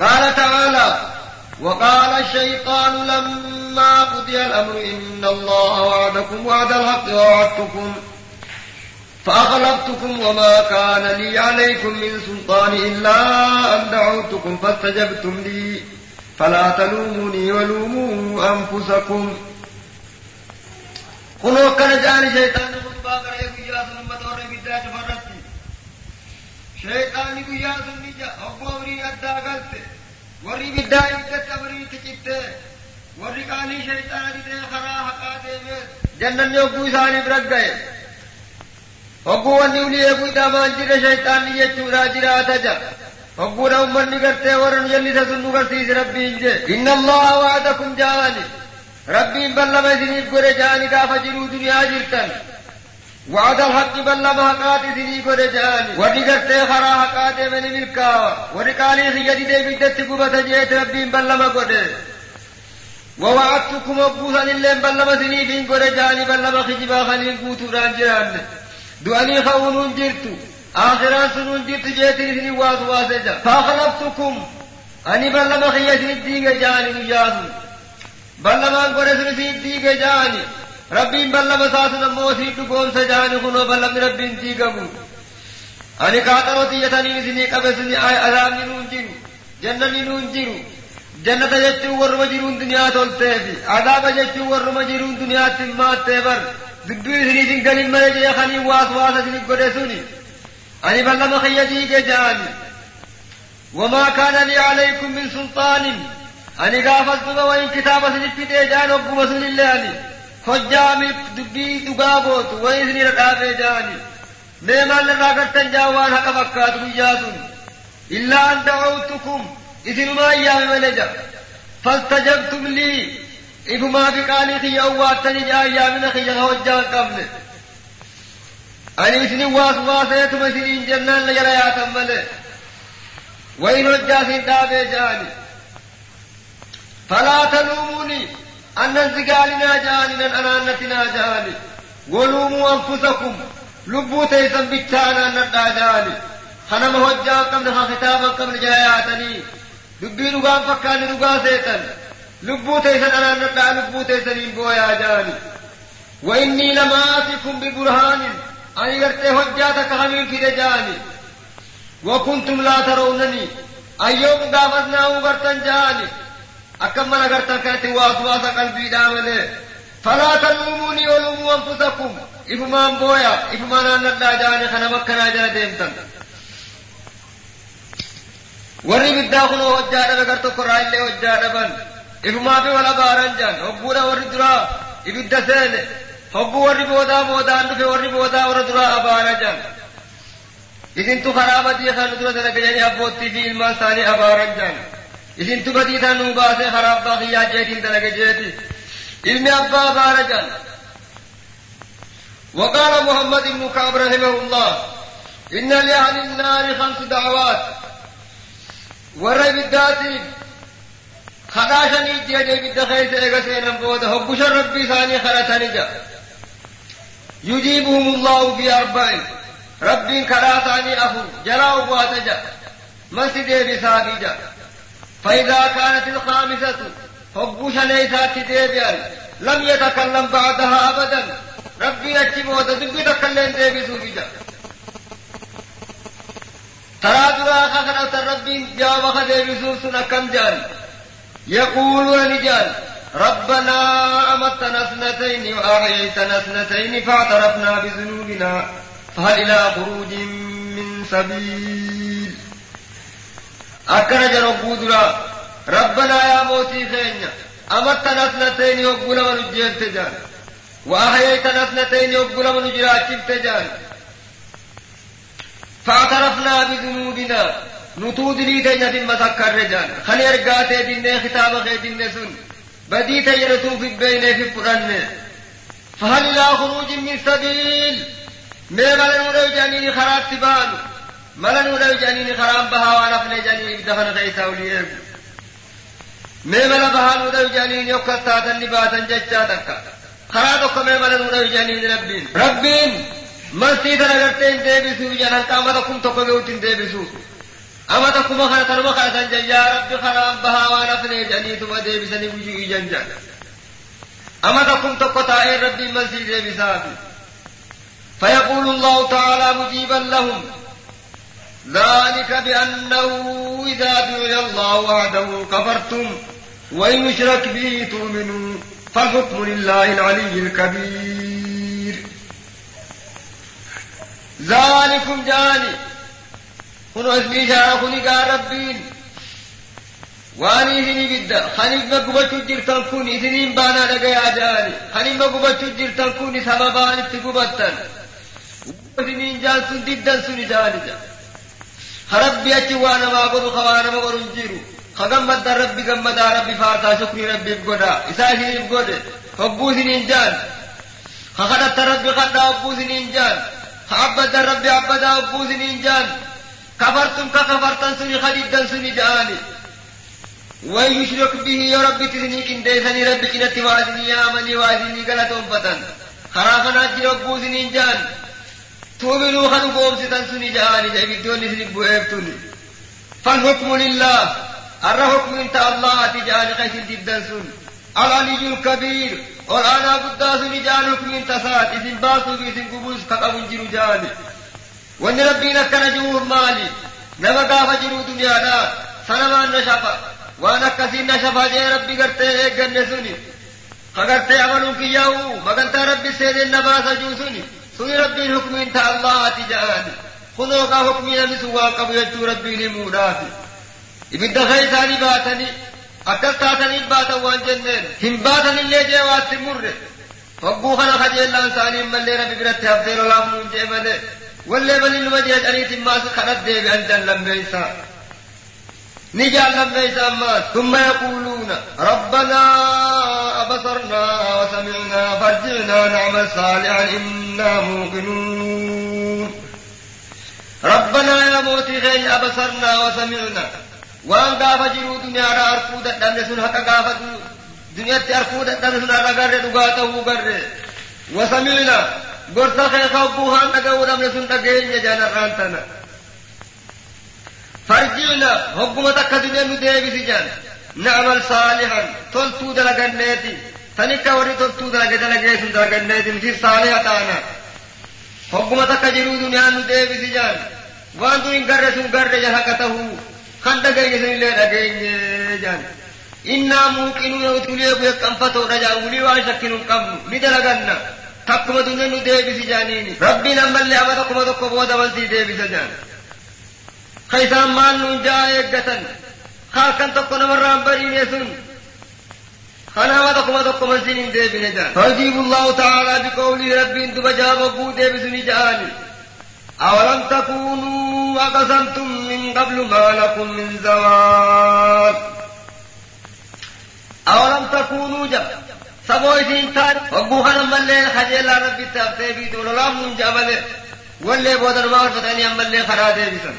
قال تعالى وقال الشيطان لما قضي الأمر إن الله وعدكم وعد الحق ووعدتكم فأغلبتكم وما كان لي عليكم من سلطان إلا أن دعوتكم فاستجبتم لي فلا تلوموني ولوموا أنفسكم انہوں کن جانی شیطان خطبہ کرے کہ یا سن بطور بیدہ جفرت شیطان کو یا سن نیجا حقوری ادھا گلتے وری بیدہ عدت وری تکتے وری کانی شیطان دیتے خرا حقا دے میں جنن میں کوئی سالی برد گئے۔ حقو انیو لیے کوئی دامان جی جرے شیطان لیے چورا جی جرا آتا جا۔ حقو رو من نہیں کرتے ورن یلی سے سنو کرتی اس ربی انجے ان اللہ وعدکم جاوانی ربين بلما سنيف قد جاني كافة جنو دنيا جرتن وعد الحق بلما حقات سنيف قد جاني ورقت خرا حقات من ملكا ورقالي خيدي دي بدت قبة جيت ربين بلما قد ووعدتكم أبوسا لله بلما سنيف قد جاني بلما خجبا خليل قوتو رانجران دواني خونون جرتو آخران سنون جرت جيت سني واس واسجا فأخلفتكم أني بلما خيدي الدين جاني مجاسم ballamaan godhe sun isiin diige jaani rabbiin ballama saasun ammoo isiin dhugoomsa jaani kunoo ballamni rabbiin diigamu ani kaaxaroo xiyyatanii isinii qabe suni azaabni nuun jiru jannani nuun jiru jannata jechuun warruma jiruun duniyaa tolteefi azaaba jechuun warruma jiruun duniyaatti himaattee bar dubbii isinii isin galin male jeekanii waas waasa isinii godhe suni ani ballama kiyya diige jaani وما كان لي عليكم من ani gaafas duba wayin kitaaba isinit fidee jaan ogguma sunillee ani hojjaamiif dubbii dhugaa gootu wayin isinirra dhaabee jaani mee maal irraa gartan jaan waan haqa fakkaatu guyyaa sun illaa an da'awtukum isinuma ayyaame male ja fastajabtum lii ifumaa fi qaalii kiyya owwaattanii ja ayyaamina kiyya ka hojjaan qabne ani isinin waas waaseetuma isiniin jennaan la jala yaatan male wayin hojjaa isin dhaabee jaani فلا تلوموني. أن الزقالنا جاننا أنانتنا جاني ولوموا أنفسكم. لبوا تيسن بيتانا ندى جاني خنم هجان قبل خطابا قبل جاياتني. دبي نقام فكاني نقا سيتن لبوا تيسن أنا ندى لبوا تيسن بويا جاني وإني لما آتيكم ببرهان أني قرتي هجاتك همين في جاني وكنتم لا ترونني. أيوم قافزناه قرتن جاني. أكما نقر تنكاتي وأصوات قلبي دامل فلا تلوموني ولوموا أنفسكم إفمان بويا إفمان أن الله جاني خنمكنا جاني ديمتن warri biddaa kun hojjaa dhabe gartokkorraa illee hojjaa dhaban ifumaafi wal abaaran jan hogguudha warri duraa ibidda seene hogguu warri boodaa boodaan dhufe warri boodaa warra duraa abaara jan isintu karaa badii kan dura sana filanii abboottii fi ilmaan isaanii abaaran jan isintu badii tan nuu baasee karaa abbaa kiyyaa jeetiin dalage jeeti ilmi abbaa baara jaan وقال محمد بن كعب رحمه الله إن لأهل النار خمس دعوات ورى بالذات خداشني جيدي بالدخيس إيغسينا بوده هبشر ربي ثاني خلتني جا يجيبهم الله في أربع ربي كراتاني أفو جراو بواتجا مسجد بسابي جا فإذا كانت الخامسة حب شنيسات ديبيان لم يتكلم بعدها أبدا. ربي أجمع دبي تكلم ديبي سوبيجا. ترى درا خخنا ربي جاوب خديبي سوسنا كم جان؟ يقول رجال ربنا أمتنا اثنتين وأحييتنا اثنتين فاعترفنا بذنوبنا فهل إلى خروج من سبيل؟ akkana jedhan ogguu dura rabbanaa yaa mootii keenya amattan asnatayni hogguu lama nu jeefte jaan wa ahyaytan asnatayni hogguu lama nu jiraachifte jaan فاعترفنا بذنوبنا نتود تينا دم سكر جان خلي ارغات دين خطاب خي دين سن بدي تيرتو في بين في قران فهل الى خروج من سبيل ما ملن جاني خرات تبانو ملنو دو جنين خراب بها ونفل جنين دفن غيسا وليرب ميمل بها نو دو جنين يوكتا تنباتا ججا تكا خرابك ميمل نو دو جنين ربين. ربين! من سيدا لغرتين تيبسو جنان تاما تكم تكم يوتين تيبسو أما تكم خلطا وخلطا ججا رب خراب بها ونفل جنين ثم تيبسن وجوه جنجا. أما تكم تكتا اي ربين من سيدا فيقول الله تعالى مجيبا لهم. ذلك بأنه إذا دعي الله وحده كفرتم وإن يشرك به تؤمنوا فالحكم لله العلي الكبير. ذلكم جاني. كن اسمي شارع كن قال ربين. واني إذني بدا خنيف مقبتو جرتن كن إذنين بانا لقيا جاني. خنيف مقبتو جرتن كن سببان اتقبتن. إذنين جان سن ددن سن جاني جان ربي أتي وأنا ما قدو خوانا ما قدو جيرو. خغمد ربي غمد ربي فارتا شكري ربي بغدا إساهي بغدا هبو سنين جان خخدت ربي خدا هبو سنين جان عبد ربي عبد هبو سنين جان كفرتم كفرتن سني خديدن سني جاني. ويشرك به يا ربي تسني كنديسني ربي كنت وازني يا مني وازني غلطهم فتن. خرافنا جربو سنين جان تؤمنوا خلقكم ستنسوني جهاني جاي بدوني سنب ويبتوني فالحكم لله الرحكم انت الله تجعل قيس جدا سن۔ العلي الكبير والآن قداس نجعل حكم انت سات إذن باسو بإذن قبوس فقب جنو جاني وان ربينا كنجوه مالي نمقا فجنو دنيانا سنمان نشفا۔ وانا کسی نہ شفا جے ربی کرتے ایک گنے سنی۔ اگر تے عمل کیا ہوں مگر تا ربی سے دن نبا سجو سنی۔ سني ربي الحكم انت الله تجعل خذوا قا حكمي نسوا قبل يجو ربي لمودافي ibidda keessaanii baatanii akkas taatanii baatan waan jenneen hin baatan illee jee waatti murre hogguu kana kajeellaan isaanii mallee rabbi biratti haftee lolaaf nuun jee malee wallee balii numa jeedhaniitiin maas kadhat deebi'an jallammeeysaa ni jaallammeeysa ammaas ثم يقولون ربنا أبصرنا وسمعنا فارجعنا نعمل صالحا إنا موقنون ربنا يا موتي خير أبصرنا وسمعنا duniyaadha arkuu dadhabne sun haqa gaafa duniyaatti arkuu dadhabne sun har'a garre dhugaa ta'uu garre wasamiina gorsa keessa hogguu haan dhaga'uu dhabne sun dhageenya jaanarraan tana farjiina فرجعنا هقوم تكدنا ندي بسجان نعمل صالحا. تلتو دلقناتي تنكا وري تلتو دلقناتي دلقناتي مثل صالحة تانا هقوم تكجرو دنيا ندي بسجان وانتو إن قرسوا قرد جهكته خند قيسن اللي لقين جان. إنا موقنون وتوليك يكنفتو رجاء ولي وعشكين القبل لدلقنا تقوم دنيا ندي بسجانين ربنا من لعبتكم وتقوم ودولتي دي بسجان qabnu ni dalaganna takkuma dunne nu deebisi jaaniini rabbiin ammallee ama tokkuma tokko booda balsii deebisa jaan ka isaan maal nuun ja'a eeggatan halkan tokko namarraan bariine sun. خنا تقوم تقوم سنين ديبنا جان فيجيب الله تعالى بقوله ربي أنتم جابوا ديبسني جاني أولم تكونوا أقسمتم من قبل ما لكم من زوال أولم تكونوا جب سبو إذن تار وقوها لما اللي خجل ربي تفتي في دول الله من جبل واللي بودر ما فتاني أما اللي خرادي بسن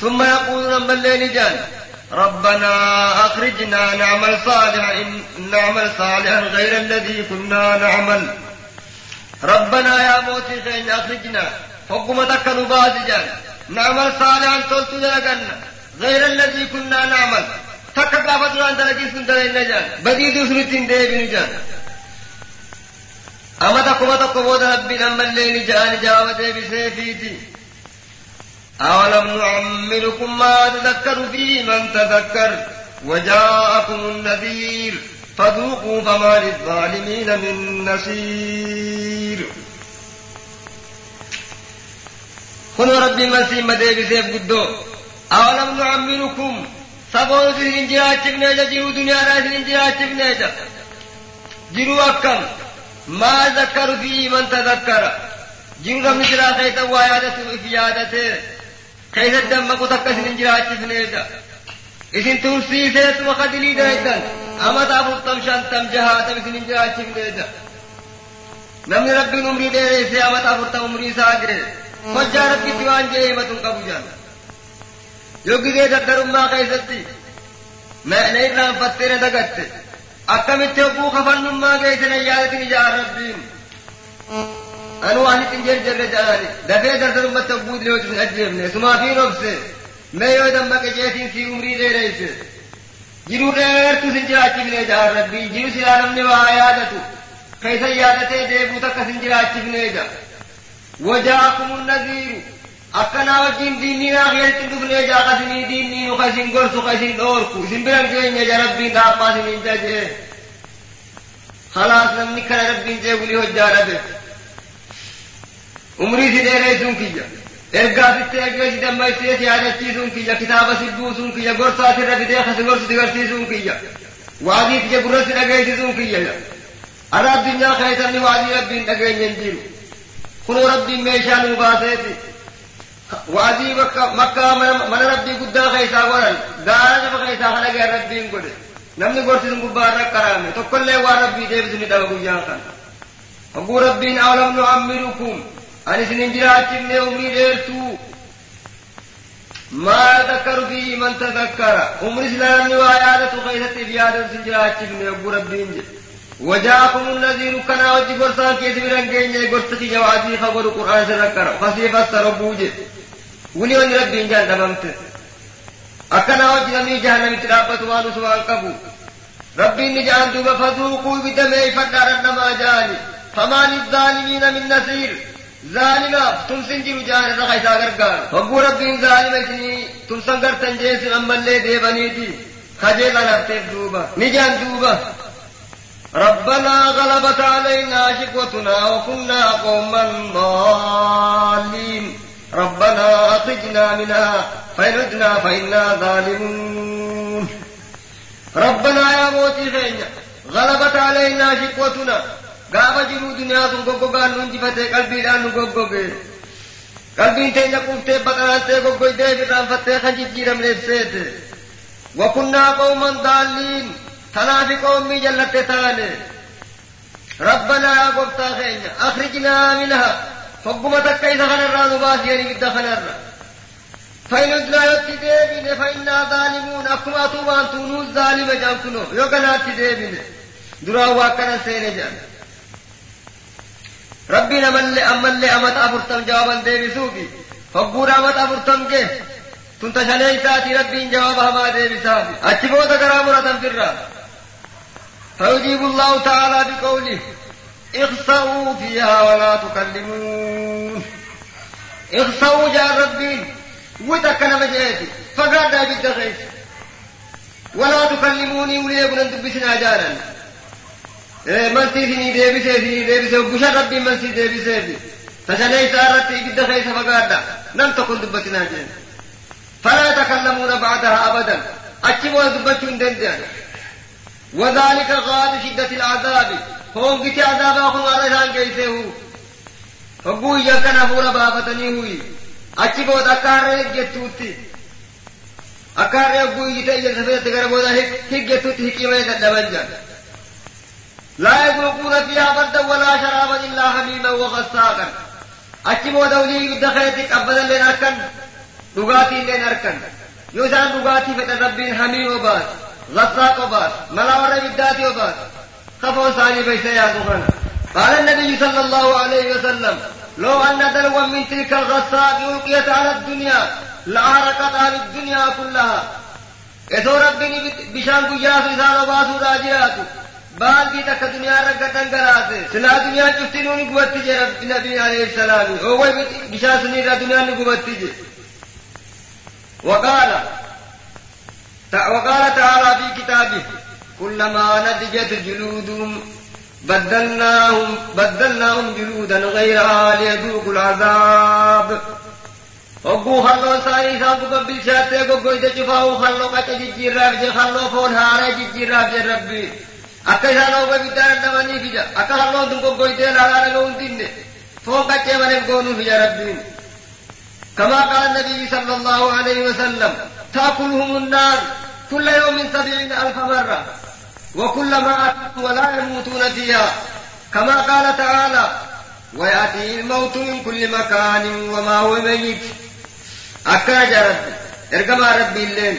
ثم يقول رب جان ربنا أخرجنا نعمل صالحا نعمل صالحا غير الذي كنا نعمل. ربنا يا موسى شين أخرجنا حكومتك نباز جان نعمل صالحا تلت لغن غير الذي كنا نعمل. تک کا بدلا دلگی سندر جان بدی دوسری تین دے جان امت کو مت کو وہ ربی نمبر لے جان جاوتے بھی اولم نعمركم ما تذكر فيه من تذكر وجاءكم النذير فذوقوا فما للظالمين من نصير. خن رب مسیح مدے بھی سے بدھو اولم نعمركم؟ سبو سرین جرا چکنے جا، جیو دنیا را سرین جرا چکنے جا. جیرو اکم، ما ذکر فيه من تذكر جیو رب نجرا خیتا وہ آیادت و افیادت ہے. කයිසද්දම් මකුතක් අසිනින් ජීවාච්චිත නේද ඉතින් තුල්සී සේතුම කදලී දයිතන් අමතා පුත්තම් ශාන්තම් ජහාත විසිනින් ජීවාච්චිත නේද නම් රබ්බි උම්රි දේ සේ අමතා පුත්තම් උම්රි සාගරේ කොජාරත් කිතිවාන් ජේ වතුන් කබුජාන යෝගිගේ දරුම්මා කයිසද්දී මෑ නේනම් පත්තේ නදගත්තේ අක්කමිත්තේ පූ කපන්නුම්මාගේ ඉතන යාලතිනි ජාරබ්බීන් Thank you. Ijaa rabbiin anu waan ittiin jarjarre jedhani dafee darsarummatti hogguu dilee hojii hin ajjeefne sumaa fi robse mee yoo dammaqe jeetiin si umrii dheereyse jiru dheertu sin jiraachifne ijaa rabbii jiru silaa namni waa yaadatu keessa yaadatee deebuu takka sin jiraachifne ija wajaakumun naziiru akkanaa wajjin diinniin akhiratti dhufnee jaaqasinii diinniin ka isin gorsu ka isin dhoorku isin biran keenya ja rabbiin dhaabbaa isiniin jajee khalaas namni عمری سے دے رہے سن کیا ارگا ستے ارگا ستے میں سے سیادہ چی سن کیا کتاب سبو سن کیا گرسا سے رب دے خس گرس دیگر سی سن کیا وادی تجھے گرس لگئی سی سن کیا عرب دنیا خیصر نی وادی رب دن لگئی جنجیل خنو رب دن میں شان مباسے تھی۔ وادی مکہ من رب دن گدہ خیصہ ورن دارا جب خیصہ خلقے رب دن کو دے۔ نمنی گورتی تم مبارک کرا میں تو کلے وار ربی دیو دنی دا گویا کان ابو ربین اولم نعمرکم Ani sinin bir hakim ne umri vertu. Ma zekar bi men tezekkara. Umri zilam ni vay adetu gayreti bi adetu sinin bir hakim كنا ubura bindi. Vajakum unnazi rukana vajji gursan ki edibiren genye gursi ki jav adi khaburu kur'an zirakkara. Fasifat sa rabbuji. Uni on yurak bindi an damamte. Akana vajji nami jahna mitirapat vanu suval kabu. Rabbi ni ظالما تم سنجیو جان رخی ساگر گار وگورت دین ظالم اتنی تم سنگر تنجیس غمبر لے دے بنی دی خجے لنفتے دوبا۔ نجان دوبا۔ ربنا غلبت علينا شكوتنا وكنا قوما ضالين ربنا أخرجنا منها فإنتنا فإنا ظالمون۔ ربنا يا موتي غلبت علينا شكوتنا گاو جنو دنیا تو گو گو گا نون جی بتے کل رانو گو گو گے کل بھی تے نکوفتے بکراتے گو گوی دے بتا فتے خنجید کی رملے سے تھے۔ وکننا قوما دالین تھنا بھی قوم میں ربنا گفتا خینا اخرجنا منها حکومتک کئی دخل الرانو باسی یعنی دخل الرانو فإن أدلعت ديبين فإنا ظالمون۔ أكما توبان تونوز ظالم جاو سنو يوكنا تديبين دراوا كنا سيني جانا جان ربنا من أمن لأمت أفرتم جوابا ديبسوكي فقورا أمت أفرتم كيه تنتشلي تاتي ربين جوابها ما ديبسافي أتبوتا كرامرة في الرا فيجيب الله تعالى بقوله اخسأوا فيها ولا تكلمون. اخسأوا جاء ربين وتكنا مجيتي فقعد بالدغيس ولا تكلموني ولي ابن دبسنا من سيسني ديبسي سيني ديبسي وبشر ربي من سي ديبسي فسني سارتي بالدغيس فقعد لم تكن دبسنا جارا فلا يتكلمون بعدها أبدا أتشبوا دبتون دندان وذلك غاد شدة العذاب هم قتي عذاب أخو على شان كيسه فقوي يكن أفور بافتني هوي أتي بود أكار جتوتي أكار يقوي جتا يلسفيت تقر بود هك جتوتي هكي ما يتدبنجا لا يذوقون فيها بردا ولا شرابا إلا حميما وغساقا. أتي بود أولي دخلتك أبدا لين أركن دغاتي لين أركن. يوسان دغاتي فتن حميم وباس غساق وباس ملاور بداتي وباس. خفوا ثاني بيت يا سبحانه قال النبي صلى الله عليه وسلم لو أن دلوا من تلك الغساق ألقيت على الدنيا لأحرقت أهل الدنيا كلها. إذا ربني بشان قياس إذا بال کی تک دنیا رکھا تنگرا سے۔ سنا دنیا چستی نو نہیں گوتی جے رب سنا دنیا علیہ السلام۔ ہو گئی گشا سنی را دنیا نہیں گوتی جے وقالا وقالا تعالى في کتابی، کلما نضجت جلودم بدلناهم بدلناهم جلودا غيرها ليذوقوا العذاب۔ وقو خلو ساري سابقا بالشاتة وقو إذا شفاو خلو قتل جيراب جي خلو فون هارا جي جی جيراب جی جي جی ربي dhabanii fida akka halloon tun goggoytee laalaa dhaga'uu hin dinne foon qaccee maneef goonuuf ija rabbiin كما قال النبي صلى الله عليه وسلم تأكلهم النار كل يوم سبعين ألف مرة وكلما أتوا ولا يموتون فيها كما قال تعالى ويأتيه الموت من كل مكان وما هو ميت أكاد ربي ارقما ربي الليل.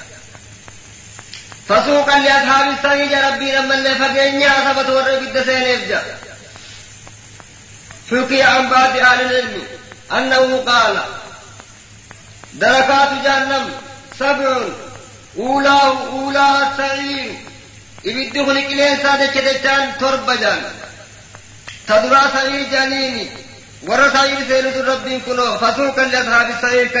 فجا فسوقا لأصحاب السعير ربي لما اللي فقينيا ثبت ورد سينيف جا حكي عن بعض أهل العلم أنه قال دركات جهنم سبع أولاه أولاه السعير ibiddi kun qilleensaa jecha jechaan torba jaan ta duraa sa'ii jaaniini warra sa'ii seenutu rabbiin kunoo fasuuqan li ashaabi sa'ii ka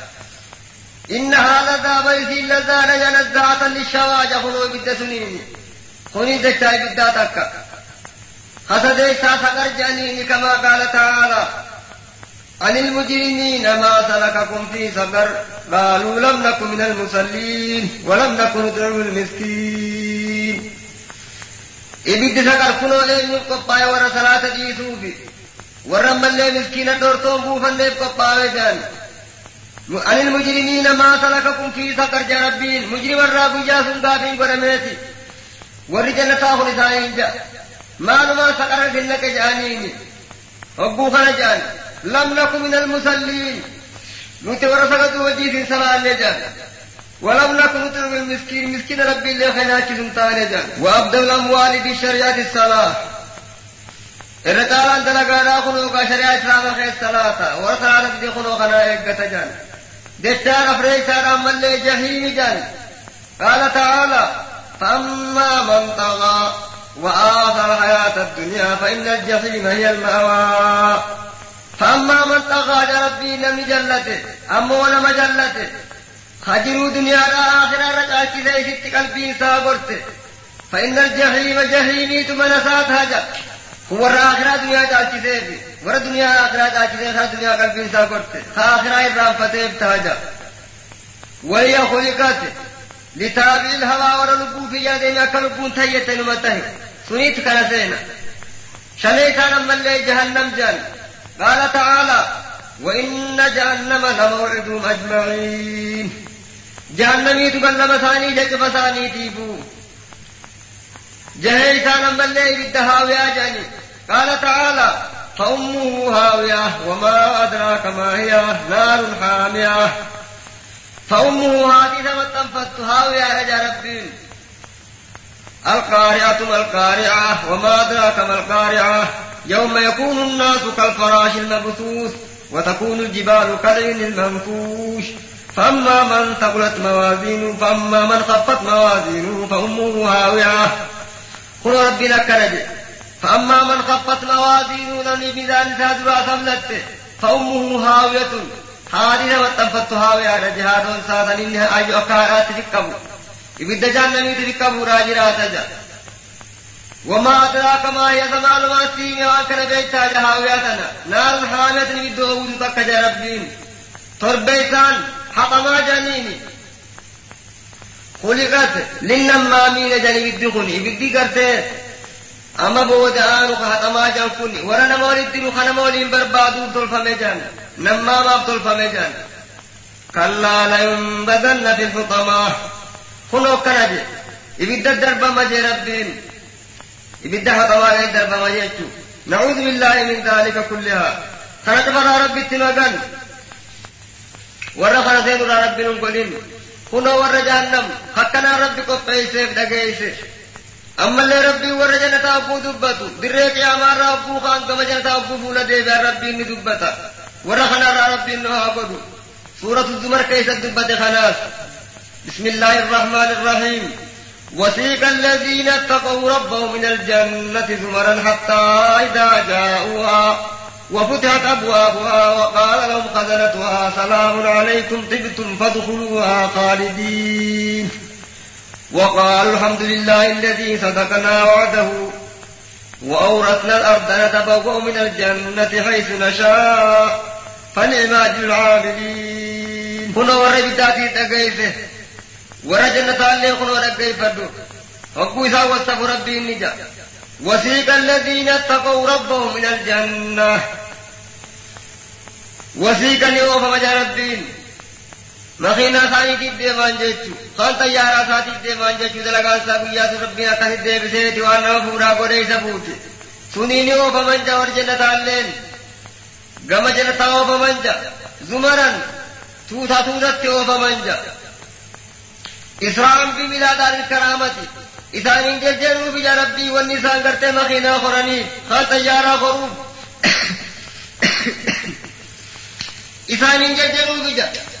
إن هذا ذا بيتي لذا رجل الذات للشواج خلوه بالدسنين خوني دشتاي بالداتك حسد إحساس أرجانين كما قال تعالى. عن المجرمين عن المجرمين ما سلككم في سقر جنبين مجرم الرابو جاسم قافين قرميتي ورجل تاهو لسائن جا. ما لما سقر جنك جانيني. أبو خنجان لم نكن من المسلين نتور سقط وجيه في صلاة ولم نكن نتور المسكين. مسكين ربي اللي خناك سنتان جان وأبدو الأموال في الشريعة الصلاة. إرتالان تلقى راقنوك شريعة الإسلام خير الصلاة. ورسالة في خنوك نائك جان. أما اللي جهيم جان قال تعالى فأما من طغى وآثر الحياة الدنيا فإن الجحيم هي المأوى. فأما من طغى ربي لم جلته أما نم جلته خجروا دنيا آخرة رجعت إليه قلبي سابرت فإن الجحيم جهيمي ثم نسات هجا هو الآخرة دنيا جالت سيفي ور دنیا آخرات آجزین خان دنیا کا کی انسان کرتے خاخرائے رام فتح ابتحاجا وہی خلقت لتابل الهوا ورلقو فی یادین اکل کون تھیتا نمتہ سنیت کرسینا شلیتا نمال لے جہنم جان قال تعالی وَإِنَّ جَهَنَّمَ لَمَوْعِدُهُمْ أَجْمَعِينَ جہنمی تو گندم ثانی جگ فسانی تیبو جہیتا نمال لے بدہاویا جانی قال تعالی فأمه هاوية وما أدراك ما هي نار حامية. فأمه هذه وتنفت هاوية رجا ربين القارعة ما القارعة وما أدراك ما القارعة. يوم يكون الناس كالفراش المبثوث وتكون الجبال كالعين المنفوش. فأما من ثقلت موازينه فأما من خفت موازينه فأمه هاوية قل ربي لك نجي فأما من خفت موازينه لم بذلك سادرا ثملت فأمه هاوية حادثة وتنفت هاوية رجهاد سادن إنها أي أكارات تفكبوا إبدا جهنمي تفكبوا راجرات جا وما أدراك ما هي زمان ما سيمي وأنكر بيتا جهاوياتنا نار حامية بدو تكجا ربين تربيتان حطما جانيني خلقت للنمامين جاني بدخن بدي قرتي أما بودا آنو حطما جان كوني ورنا مولد دلو خنا مولين بربادو طلفة مجان نماما طلفة مجان كلا لينبذن في الحطمة خنو كنجي. إبدا الدرب مجي ربين إبدا حطما الدرب مجي نعوذ بالله من ذلك كلها. خنت ربي التمغان warra kana seenurraa rabbi nun godhin kunoo warra jahannam akkanaa rabbi qopheeyseef dhageeyse ammallee أما اللي ربي ورجنا تابو دبتو بريك يا ما ربو خان كما جنا تابو فولا ديبا ربي ني دبتا ورخنا را ربي انو هابدو سورة الزمر كيسا دبت خلاص. بسم الله الرحمن الرحيم. وسيق الذين اتقوا ربهم من الجنة زمرا حتى إذا جاءوها وفتحت أبوابها وقال لهم خزنتها سلام عليكم طبتم فادخلوها خالدين. وقالوا الحمد لله الذي صدقنا وعده وأورثنا الأرض نتبوأ من الجنة حيث نشاء فنعم أجر العاملين. كنا ورى بداتي تقيسه. ورى جنة اللي كنا تقيفدو وقو إذا وصف ربي النجا. وسيق الذين اتقوا ربهم من الجنة. وسيق مخینا سانی تیب دے مانجے چو سان تیارا ساتی دے مانجے چو دلگان سابو یا سبینا تحید دے بسیر تیوانا پورا کو رئی سبوت سنینی او فمنجا اور جنتا اللین گم جنتا او فمنجا. زمرن. توتا تورت او فمنجا. اسلام بھی ملا دار کرامتی اسانی کے جنو بھی ربی سان کرتے مخینا خورنی خان تیارا خروب اسانی کے جنو بھی جنو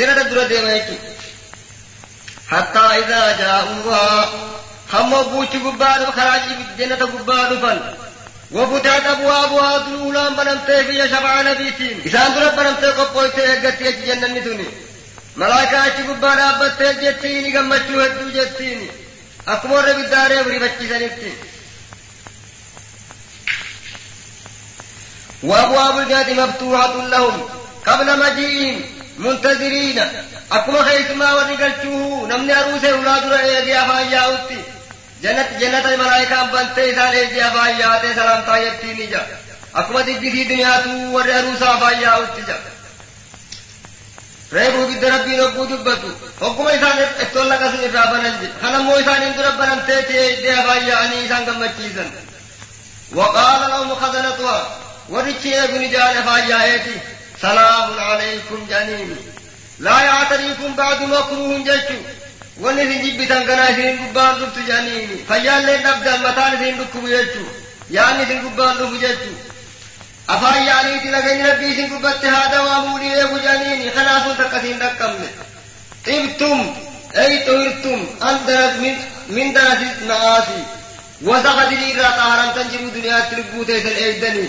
ديما حتى إذا جاءوها هم بوش قبار وخراج جنة قبار فن وفتحت أبوابها دلولا بنمتي في شفع نبيتين إسان درة بنمتي قبويتي أقتي جنة نتوني ملائكة أشي قبار أبتي جتيني قمتشو هدو جتيني أكبر بالدار وري بچي سنتي وأبواب الجنة مفتوحة لهم قبل مجيئهم منتظرین اکم ہے اسما ودیگل چوہو نم نے عروس ہے اولاد رہے دیا بھائی آتی جنت جنت ملائے کام بنتے سارے دیا بھائی آتے سلام تائیب تھی نہیں جا۔ اکم دیدی تھی دنیا تو اور عروسا بھائی آتی جا۔ رہے بھو بھی دربی رب بھو جب بھو حکم ایسا نے اتو اللہ کسی افرا بنن جی خنم مو ایسا نے اندر رب بنن تے تے دیا بھائی آنی ایسا کم مچی وقال اللہ مخزنتوہ ورچی ہے بھنی جانے بھائی آئے تھی۔ سلام عليكم جنين لا يعتريكم بعد مكروه جتشو wanni isin jibbitan kana isin gubbaan dhuftu jedhaniini fayyaallee dhabdan mataan isin dhukkubu jechu yaanni isin gubbaan dhufu jechu afaan yaaniiti nageenyi rabbii isin gubbatti haa dawaamuu dhiyeebu jedhaniini kanaafuu takka isin dhaqqabne xibtum ay xuhirtum andarat min darasis na'aasi wasa qadirii irraa xaaharamtan jiru duniyaatti lubbuu teessan eegdanii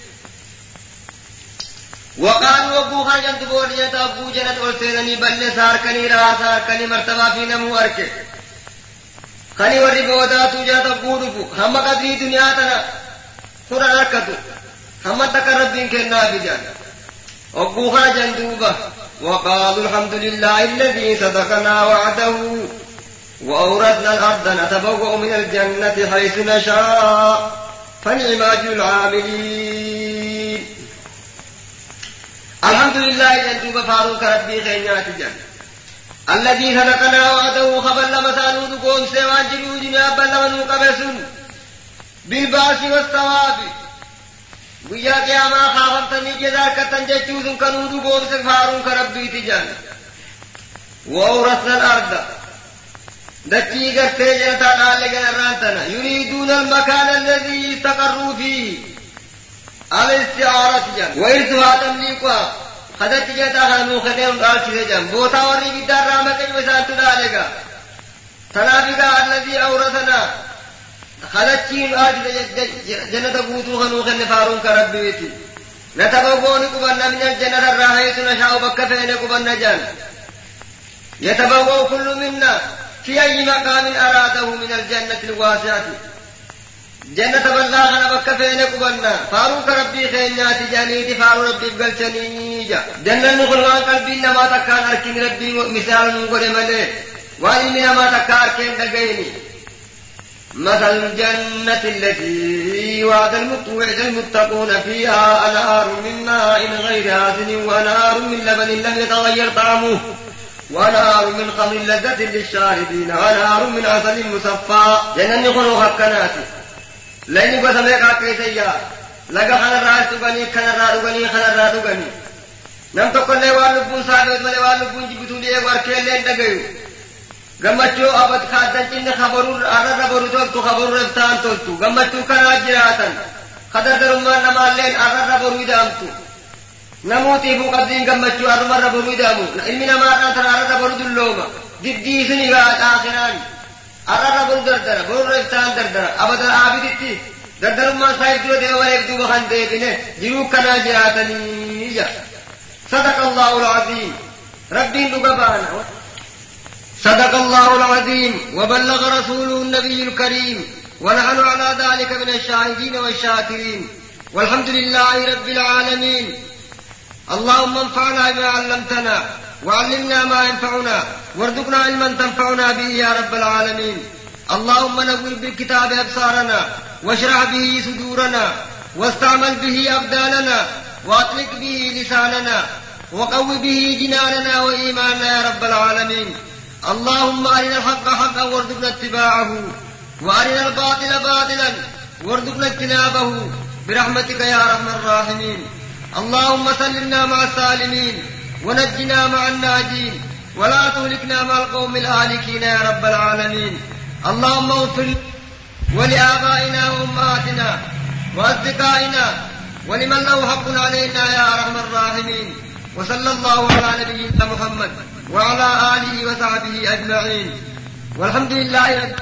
وقال ابو خرجم تبولیت ابو جنت والسیدنی بلنے سار کنی را سار کنی مرتبہ فی نمو ارکے کنی وری بودا تو جاتا ابو رفو ہم قدری دنیا تا سورا رکھتو ہم تقرب دین کے نابی جانا ابو خرجم دوبا. وقال الحمد لله الذي صدقنا وعده. وأوردنا الأرض نتبوأ من الجنة حيث نشاء. فنعم أجل العاملين. الحمد لله جندوب فاروق ربي خينات جن الذي خلقنا وعده خبل مسانو قوم سوان جلو جناب بلمنو قبسون بالباس والثواب. kaafamtanii jedha akkattan jechuusun kanuu dhugoomse faaruun ka rabbiiti jan وأورثنا الأرض. دتي قرتي جنتا قال لك يريدون المكان الذي استقروا فيه. الاستعارة جن وإرثها تمليكها خدت جتا خانو خدم قال شيء جن بوتا وري بدار رامك وسان تدالك تنافق الذي أورثنا خدتين آج جنة قوتو خنو خن فارون كربيتي نتبوون قبنا من الجنة الراهيت نشاء بكفين قبنا جن يتبوأ كل منا في أي مقام أراده من الجنة الواسعة جنة بلا خنا بك فين قبلنا فاروق ربي خينيات جانيتي فارو ربي بقلتني جا جنة نقول ما قلبي ما تكان أركين ربي مثال نقول ملي وإني ما تكان أركين دقيني مثل الجنة التي وعد وعد المتقون فيها أنهار من ماء غير آسن وأنهار من لبن لم يتغير طعمه وأنهار من خمر لذة للشاربين وأنهار من عسل مصفى جنن يقولوا هكناتي لين قسمي كاكيسيا لقى خنا الرأس تغني خنا الرأس تغني خنا الرأس تغني نم تقول waan lubbuun saadot malee waan lubbuun jibbituu dhi'ee warkeellee hin dhagayu gammachuu abad kaaddan cinni kabaruu arrarra boru toltu kabaruu reftaan toltu gammachuu kanaa jiraatan kadardarummaan namaalleen arrarra boruu idaamtu namuutiifuu qabdiin gammachuu arrumarra boruu idaamu ilmi namaadhaan tana arrarra boru dullooma diddii اگر ربل گردر بول رستان گردر اب در آبی دیتی گردر ما صاحب جو دیو ایک دو بخان دے دینے جیو کنا جراتنی صدق اللہ العظیم ربی لگبانا صدق الله العظيم. وبلغ رسوله النبي الكريم. ونحن على ذلك من الشاهدين والشاكرين. والحمد لله رب العالمين. اللهم انفعنا بما علمتنا. وعلمنا ما ينفعنا وارزقنا علما تنفعنا به يا رب العالمين. اللهم نور بالكتاب أبصارنا واشرح به صدورنا واستعمل به أبداننا وأطلق به لساننا وقو به جناننا وإيماننا يا رب العالمين. اللهم أرنا الحق حقا وارزقنا اتباعه وأرنا الباطل باطلا وارزقنا اجتنابه. برحمتك يا أرحم الراحمين. اللهم سلمنا مع السالمين. ونجنا مع الناجين ولا تهلكنا مع القوم الهالكين يا رب العالمين. اللهم اغفر ولآبائنا وأمهاتنا وأصدقائنا ولمن له حق علينا يا أرحم الراحمين. وصلى الله على نبينا محمد وعلى آله وصحبه أجمعين. والحمد لله رب